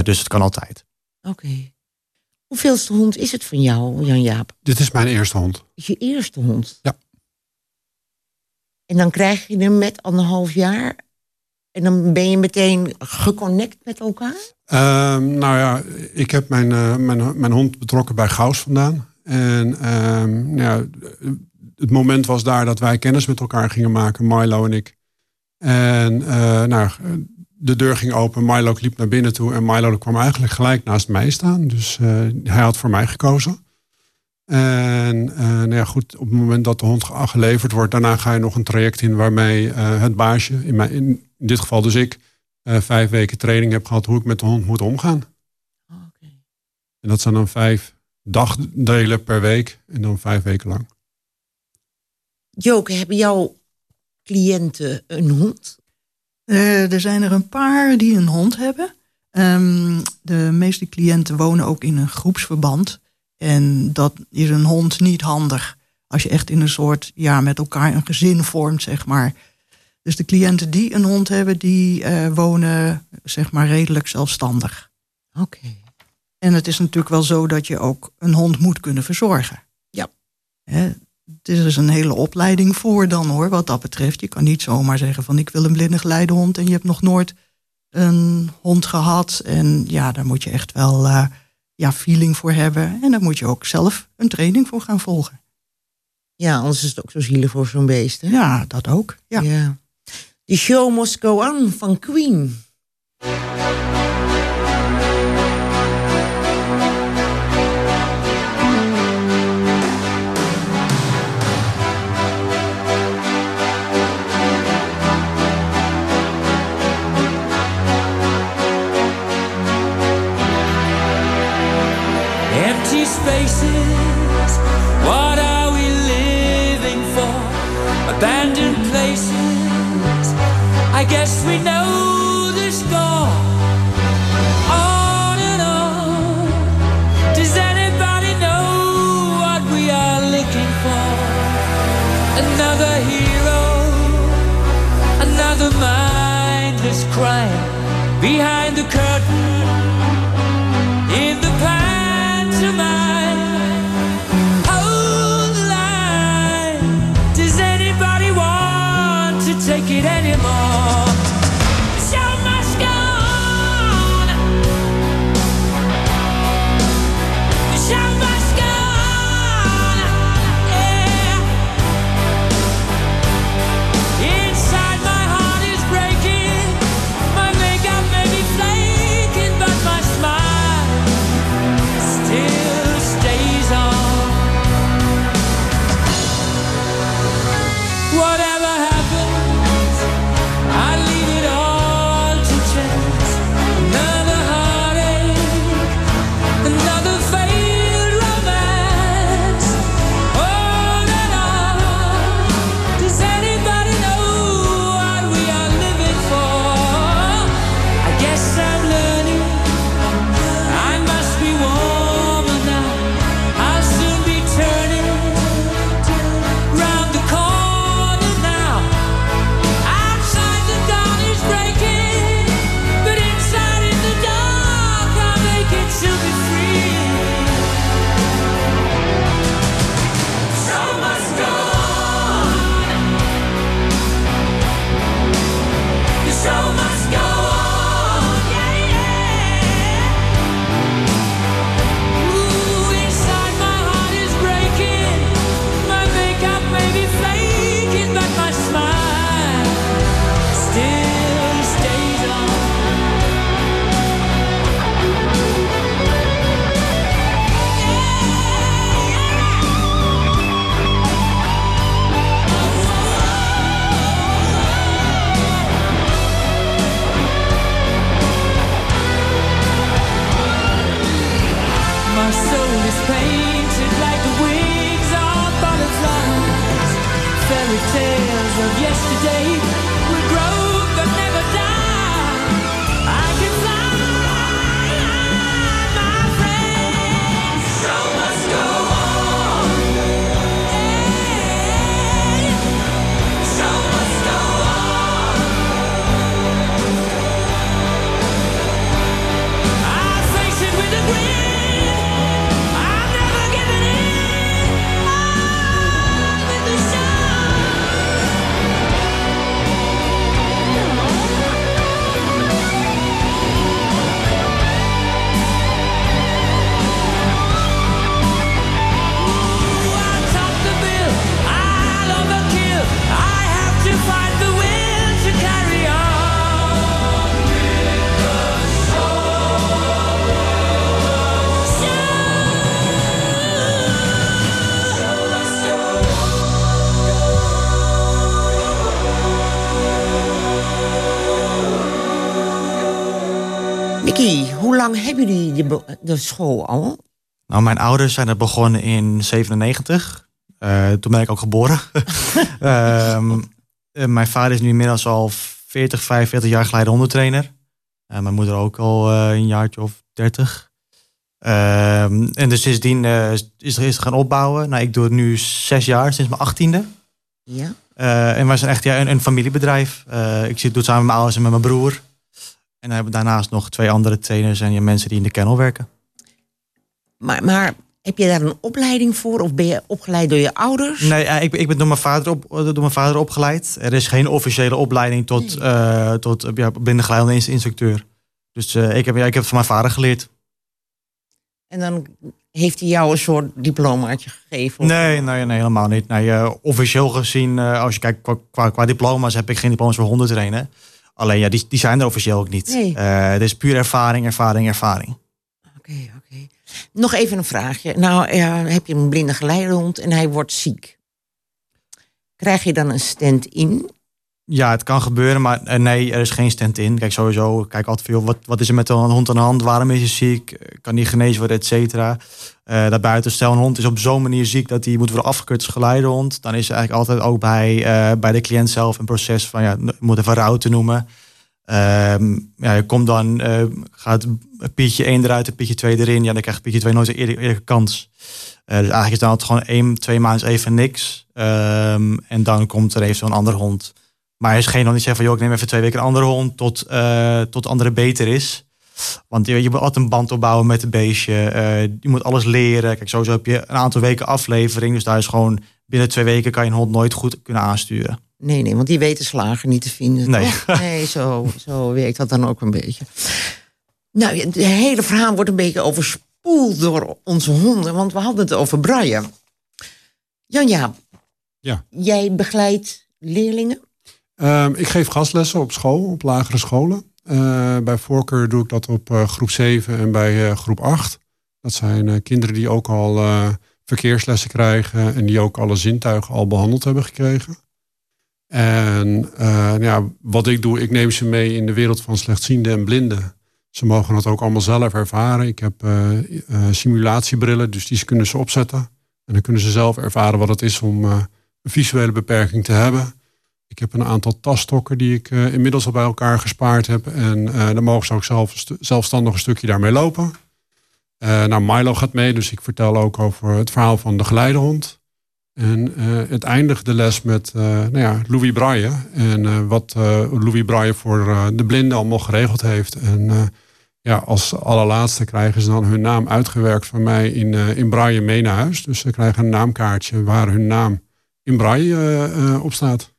F: Dus het kan altijd.
B: Oké. Okay. Hoeveelste hond is het van jou, Jan-Jaap?
E: Dit is mijn eerste hond.
B: Is je eerste hond?
E: Ja.
B: En dan krijg je hem met anderhalf jaar en dan ben je meteen geconnect met elkaar?
E: Uh, nou ja, ik heb mijn, uh, mijn, mijn hond betrokken bij Gauws vandaan. En uh, nou ja, het moment was daar dat wij kennis met elkaar gingen maken, Milo en ik. En uh, nou, de deur ging open, Milo liep naar binnen toe en Milo kwam eigenlijk gelijk naast mij staan. Dus uh, hij had voor mij gekozen. En uh, nou ja, goed, op het moment dat de hond geleverd wordt, daarna ga je nog een traject in waarmee uh, het baasje, in, mijn, in, dit geval dus ik, vijf weken training heb gehad hoe ik met de hond moet omgaan.
B: Oh, okay.
E: En dat zijn dan vijf dagdelen per week en dan vijf weken lang.
B: Joke, hebben jouw cliënten een hond?
C: Uh, er zijn er een paar die een hond hebben. Um, de meeste cliënten wonen ook in een groepsverband. En dat is een hond niet handig. Als je echt in een soort, ja, met elkaar een gezin vormt, zeg maar. Dus de cliënten die een hond hebben, die uh, wonen, zeg maar, redelijk zelfstandig.
B: Oké. Okay.
C: En het is natuurlijk wel zo dat je ook een hond moet kunnen verzorgen.
B: Ja.
C: Hè, het is dus een hele opleiding voor dan hoor, wat dat betreft. Je kan niet zomaar zeggen van ik wil een blinde geleidehond en je hebt nog nooit een hond gehad. En ja, daar moet je echt wel uh, ja, feeling voor hebben. En daar moet je ook zelf een training voor gaan volgen.
B: Ja, anders is het ook zo zielig voor zo'n beest. Hè?
C: Ja, dat ook. Ja.
B: ja. The show must go on van Queen.
G: Spaces, what are we living for? Abandoned places, I guess we know the score. On and on, does anybody know what we are looking for? Another hero, another mindless crime behind
B: hoe lang hebben jullie de, school al?
F: Nou, mijn ouders zijn er begonnen in 97. Eh, toen ben ik ook geboren. Ehm, eh, mijn vader is nu inmiddels al 40, 45 jaar geleden hondentrainer. En mijn moeder ook al eh, een jaartje of 30. Ehm, en dus sindsdien eh, is, er is gaan opbouwen. Nou, ik doe het nu zes jaar, sinds mijn achttiende.
B: Ja.
F: Eh, en wij zijn echt ja, een, een familiebedrijf. Eh, ik zit, doe het samen met mijn ouders en met mijn broer. En dan hebben we daarnaast nog twee andere trainers en mensen die in de kennel werken.
B: Maar, maar heb je daar een opleiding voor? Of ben je opgeleid door je ouders?
F: Nee, eh, ik, ben- ik ben door mijn, vader op, door mijn vader opgeleid. Er is geen officiële opleiding tot,
B: Nee.
F: eh tot eh, ja, blindengeleide instructeur. Dus eh, ik, heb, ja, ik heb het van mijn vader geleerd.
B: En dan heeft hij jou een soort diplomaatje gegeven? of-
F: Nee, nee, nee, helemaal niet. Nee, eh, officieel gezien, eh, als je kijkt qua, qua, qua diploma's, heb ik geen diploma's voor honden trainen. Alleen ja, die, die zijn er officieel ook niet.
B: Nee.
F: Het is puur ervaring, ervaring, ervaring.
B: Oké, oké. Nog even een vraagje. Nou, ja, heb je een blinde geleidehond en hij wordt ziek. Krijg je dan een stand-in?
F: Ja, het kan gebeuren, maar eh, nee, er is geen stand in. Kijk, sowieso, kijk altijd veel, wat, wat is er met de hond aan de hand? Waarom is hij ziek? Eh, Kan die genezen worden, et cetera? Eh, daarbuiten, stel een hond is op zo'n manier ziek dat hij moet worden afgekeurd als geleidehond. Dan is er eigenlijk altijd ook bij, bij de cliënt zelf een proces van, ja, moet even rouw te noemen. Ehm, ja, je komt dan, gaat Pietje 1 eruit en Pietje 2 erin. Ja, dan krijgt Pietje 2 nooit een eerlijke, kans. Dus eigenlijk is dan altijd gewoon één, twee maanden even niks. Ehm, en dan komt er even zo'n andere hond. Maar er is geen hond die zegt van, joh, ik neem even twee weken een andere hond tot, eh tot de andere beter is. Want je, je moet altijd een band opbouwen met het beestje. Eh, je moet alles leren. Kijk, sowieso heb je een aantal weken aflevering. Dus daar is gewoon binnen twee weken kan je een hond nooit goed kunnen aansturen.
B: Nee, nee, want die weten slagen niet te vinden.
F: Nee.
B: toch? nee zo, zo werkt dat dan ook een beetje. Nou, de hele verhaal wordt een beetje overspoeld door onze honden, want we hadden het over Brian. Jan-Jaap,
E: Ja.
B: jij begeleidt leerlingen?
E: Ehm, ik geef gastlessen op school, op lagere scholen. Eh, bij voorkeur doe ik dat op eh, groep 7 en bij eh, groep 8. Dat zijn kinderen die ook al verkeerslessen krijgen en die ook alle zintuigen al behandeld hebben gekregen. En ja, wat ik doe, ik neem ze mee in de wereld van slechtzienden en blinden. Ze mogen dat ook allemaal zelf ervaren. Ik heb simulatiebrillen, dus die kunnen ze opzetten. En dan kunnen ze zelf ervaren wat het is om een visuele beperking te hebben. Ik heb een aantal tasstokken die ik eh, inmiddels al bij elkaar gespaard heb. En eh, dan mogen ze ook zelf, zelfstandig een stukje daarmee lopen. Eh, nou, Milo gaat mee, dus ik vertel ook over het verhaal van de geleidehond. En het eindigt de les met nou ja, Louis Braille. En wat Louis Braille voor de blinden allemaal geregeld heeft. En ja, als allerlaatste krijgen ze dan hun naam uitgewerkt van mij in, in Braille mee naar huis. Dus ze krijgen een naamkaartje waar hun naam in Braille op staat.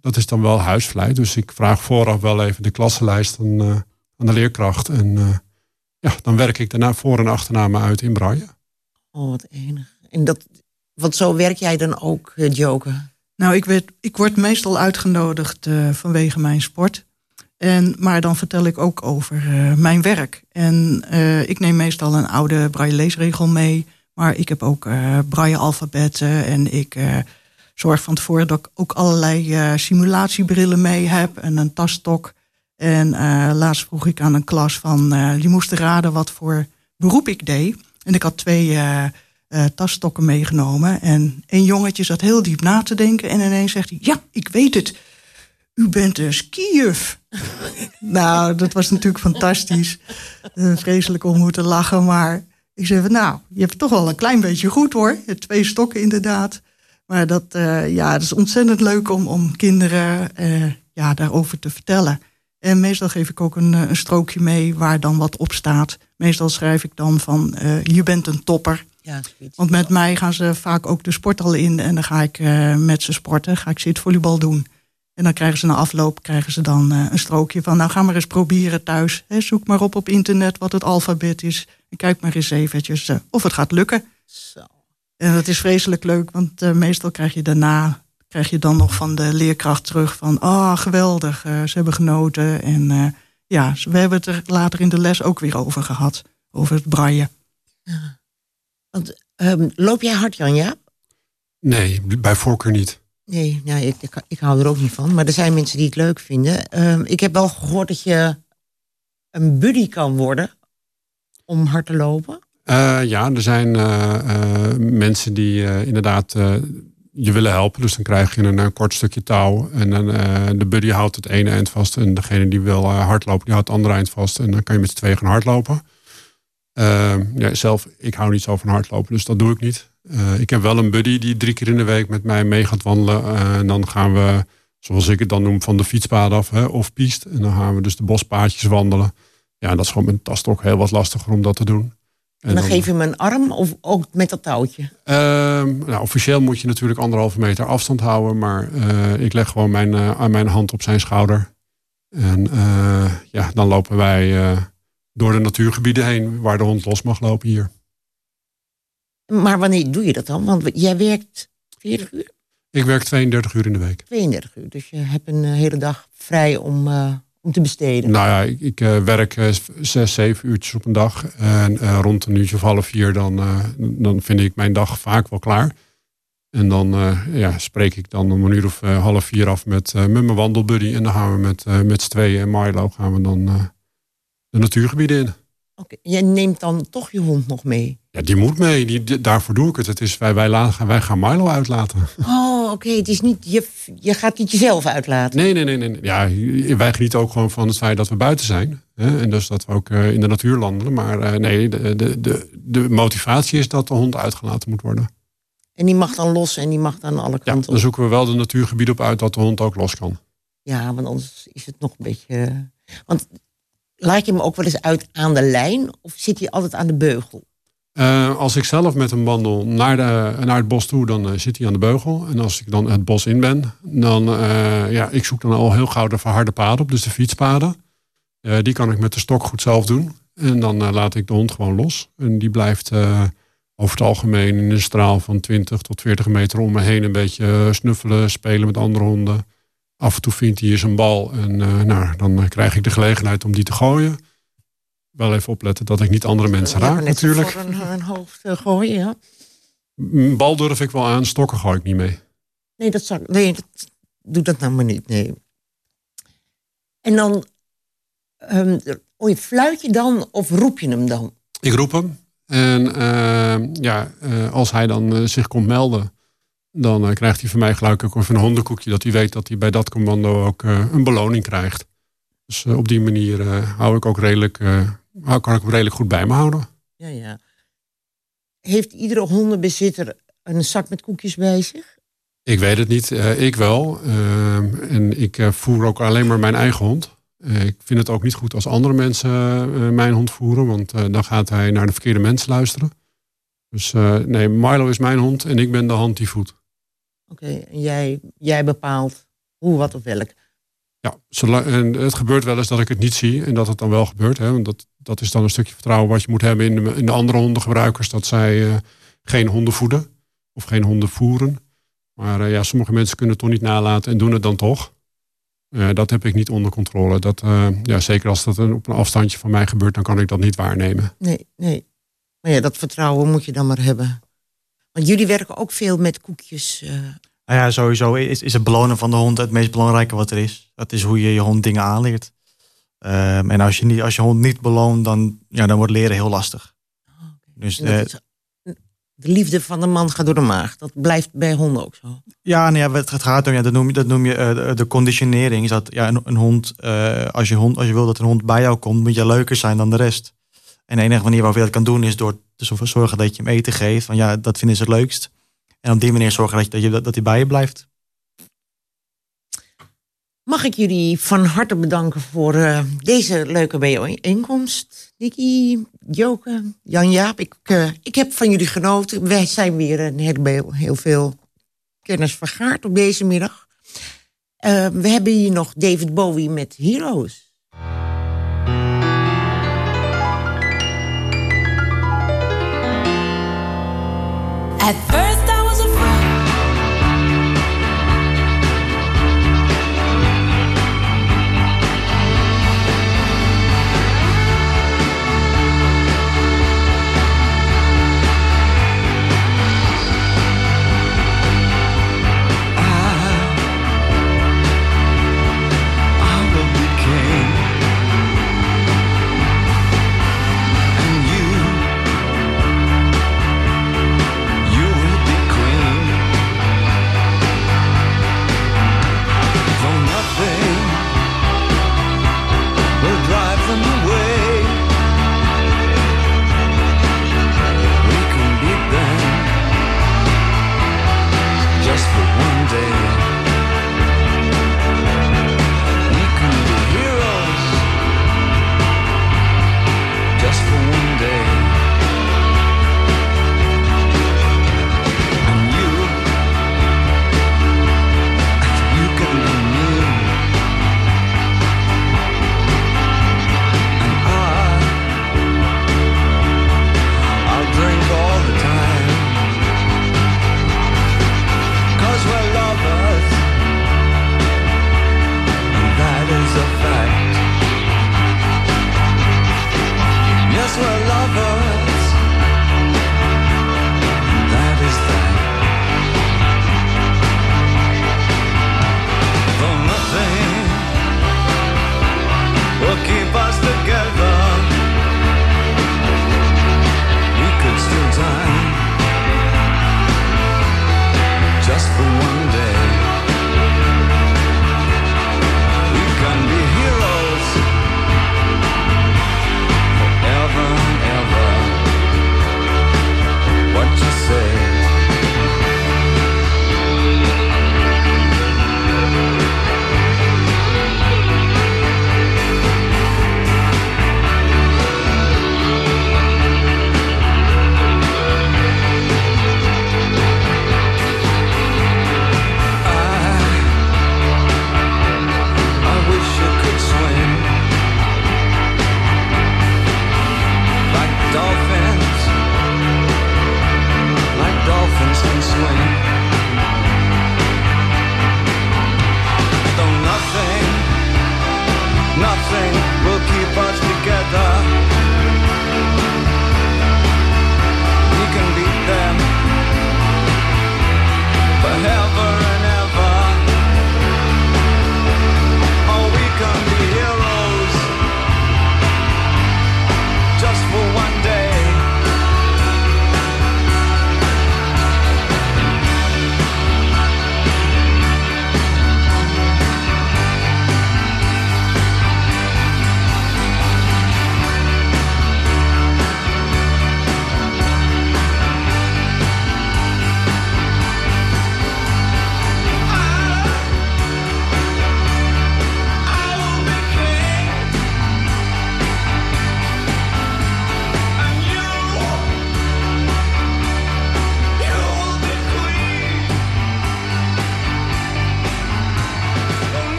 E: Dat is dan wel huisvleit. Dus ik vraag vooraf wel even de klassenlijst aan, eh, aan de leerkracht. En eh, ja, dan werk ik daarna voor- en achternamen uit in Braille.
B: Oh, wat enig. En dat, want zo werk jij dan ook, eh, Joker?
C: Nou, ik, werd, ik word meestal uitgenodigd eh, vanwege mijn sport. En, maar dan vertel ik ook over eh, mijn werk. En eh, ik neem meestal een oude braille leesregel mee. Maar ik heb ook eh braille alfabetten. En ik eh, zorg van tevoren dat ik ook allerlei eh, simulatiebrillen mee heb. En een taststok. En eh, laatst vroeg ik aan een klas van... eh, die moesten raden wat voor beroep ik deed. En ik had twee tasstokken meegenomen. En een jongetje zat heel diep na te denken. En ineens zegt hij, ja, ik weet het. U bent een skijuf. nou, dat was natuurlijk fantastisch. Vreselijk om moeten lachen. Maar ik zei nou, je hebt toch wel een klein beetje goed hoor. Je twee stokken inderdaad. Maar dat, eh, ja, dat is ontzettend leuk om, om kinderen eh, ja, daarover te vertellen. En meestal geef ik ook een, eh, een strookje mee waar dan wat op staat. Meestal schrijf ik dan van, je bent een topper.
B: Ja.
C: Want met mij gaan ze vaak ook de sporthal in. En dan ga ik met ze sporten. Ga ik zitvolleybal doen. En dan krijgen ze na afloop krijgen ze dan een strookje van... nou, ga maar eens proberen thuis. Zoek maar op op internet wat het alfabet is. En kijk maar eens eventjes of het gaat lukken.
B: Zo.
C: En dat is vreselijk leuk, want eh, meestal krijg je daarna... krijg je dan nog van de leerkracht terug van... ah, geweldig, eh, ze hebben genoten. En eh, ja, we hebben het er later in de les ook weer over gehad. Over het braille.
B: Want, ehm, loop jij hard, Jan-Jaap?
E: Nee, bij voorkeur niet.
B: Nee, nou, ik, ik, ik hou er ook niet van. Maar er zijn mensen die het leuk vinden. Ehm, ik heb wel gehoord dat je een buddy kan worden om hard te lopen?
E: Eh, ja, er zijn eh, eh, mensen die inderdaad je willen helpen. Dus dan krijg je een, een kort stukje touw. En dan, de buddy houdt het ene eind vast. En degene die wil hardlopen, die houdt het andere eind vast. En dan kan je met z'n tweeën gaan hardlopen. Eh, ja, zelf, ik hou niet zo van hardlopen, dus dat doe ik niet. Ik heb wel een buddy die drie keer in de week met mij mee gaat wandelen. En dan gaan we, zoals ik het dan noem, van de fietspad af hè, of piest. En dan gaan we dus de bospaadjes wandelen. Ja, dat is gewoon met een tastok heel wat lastiger om dat te doen.
B: En dan, geef je hem een arm of ook met dat touwtje?
E: Ehm, nou, officieel moet je natuurlijk anderhalve meter afstand houden. Maar eh, ik leg gewoon mijn, aan mijn hand op zijn schouder. En eh, ja, dan lopen wij door de natuurgebieden heen waar de hond los mag lopen hier.
B: Maar wanneer doe je dat dan? Want jij werkt 40 uur,
E: Ik werk 32 uur in de week.
B: 32 uur. Dus je hebt een hele dag vrij om, om te besteden.
E: Nou ja, ik, ik eh, werk eh, zes, zeven uurtjes op een dag. En eh, rond een uurtje of half vier, dan, dan vind ik mijn dag vaak wel klaar. En dan ja, spreek ik dan om een uur of half vier af met, met mijn wandelbuddy. En dan gaan we met, met z'n tweeën en Milo gaan we dan de natuurgebieden in.
B: Oké, Jij neemt dan toch je hond nog mee?
E: Ja, die moet mee. Die, die- daarvoor doe ik het. het is, wij, wij, laten, wij gaan Milo uitlaten.
B: Oh, oké. Het is niet, je, je gaat niet jezelf uitlaten.
E: Nee, nee, nee. nee. Ja, wij genieten ook gewoon van het feit dat we buiten zijn. Hè? En dus dat we ook eh, in de natuur landelen. Maar eh, nee, de, de, de, de motivatie is dat de hond uitgelaten moet worden.
B: En die mag dan los en die mag dan alle
E: Ja,
B: kanten
E: dan
B: op.
E: zoeken we wel de natuurgebieden op uit dat de hond ook los kan.
B: Ja, want anders is het nog een beetje... eh, Want laat je hem ook wel eens uit aan de lijn? Of zit hij altijd aan de beugel?
E: Eh, als ik zelf met hem wandel naar, de, naar het bos toe, dan eh, zit hij aan de beugel. En als ik dan het bos in ben, dan uh, ja, ik zoek dan al heel gauw de verharde paden op, dus de fietspaden. Die kan ik met de stok goed zelf doen. En dan laat ik de hond gewoon los. En die blijft over het algemeen in een straal van 20 tot 40 meter om me heen een beetje snuffelen, spelen met andere honden. Af en toe vindt hij eens een bal en nou, dan krijg ik de gelegenheid om die te gooien. Wel even opletten dat ik niet andere mensen raak, natuurlijk.
B: Voor een, een hoofd uh, gooien, ja.
E: Bal durf ik wel aan, stokken gooi ik niet mee.
B: Nee, dat, zou, nee, dat doe dat nou maar niet, nee. En dan, um, oh, fluit je dan of roep je hem dan?
E: Ik roep hem. En uh, ja, uh, als hij dan uh, zich komt melden, dan krijgt hij van mij gelijk ook even een hondenkoekje. Dat hij weet dat hij bij dat commando ook een beloning krijgt. Dus op die manier hou ik ook redelijk, kan ik hem redelijk goed bij me houden.
B: Ja, ja. Heeft iedere hondenbezitter een zak met koekjes bij zich?
E: Ik weet het niet. ik wel. en ik voer ook alleen maar mijn eigen hond. Ik vind het ook niet goed als andere mensen mijn hond voeren, want dan gaat hij naar de verkeerde mensen luisteren. Dus nee, Milo is mijn hond en ik ben de hand die voedt.
B: Oké, okay, en jij, jij bepaalt hoe, wat of welk.
E: Ja, zolang, en het gebeurt wel eens dat ik het niet zie en dat het dan wel gebeurt. Hè, want dat, dat is dan een stukje vertrouwen wat je moet hebben in de, in de andere hondengebruikers, dat zij geen honden voeden of geen honden voeren. Maar ja, sommige mensen kunnen het toch niet nalaten en doen het dan toch. Uh, dat heb ik niet onder controle. Dat, uh, ja, zeker als dat op een afstandje van mij gebeurt, dan kan ik dat niet waarnemen.
B: Nee, nee. Maar ja, dat vertrouwen moet je dan maar hebben. Want jullie werken ook veel met koekjes. Uh...
F: Nou ja, sowieso is, is het belonen van de hond het meest belangrijke wat er is. Dat is hoe je je hond dingen aanleert. Um, en als je, niet, als je hond niet beloont, dan, ja, dan wordt leren heel lastig.
B: Oh, okay. Dus is, de liefde van de man gaat door de maag. Dat blijft bij honden ook zo.
F: Ja, ja, het gaat om, ja, dat noem je, dat noem je uh, de, conditionering. Is dat ja, een, een hond, uh, als je hond, als je wil dat een hond bij jou komt, moet je leuker zijn dan de rest. En de enige manier waarop je dat kan doen is door te zorgen dat je hem eten geeft. Van ja, dat vinden ze het leukst. En op die manier zorgen dat, je, dat, je, dat hij bij je blijft.
B: Mag ik jullie van harte bedanken voor eh, deze leuke bijeenkomst. Nicky, Joke, Jan-Jaap, ik, eh, ik heb van jullie genoten. Wij zijn weer een heel, heel veel kennis vergaard op deze middag. Eh, we hebben hier nog David Bowie met Heroes. At first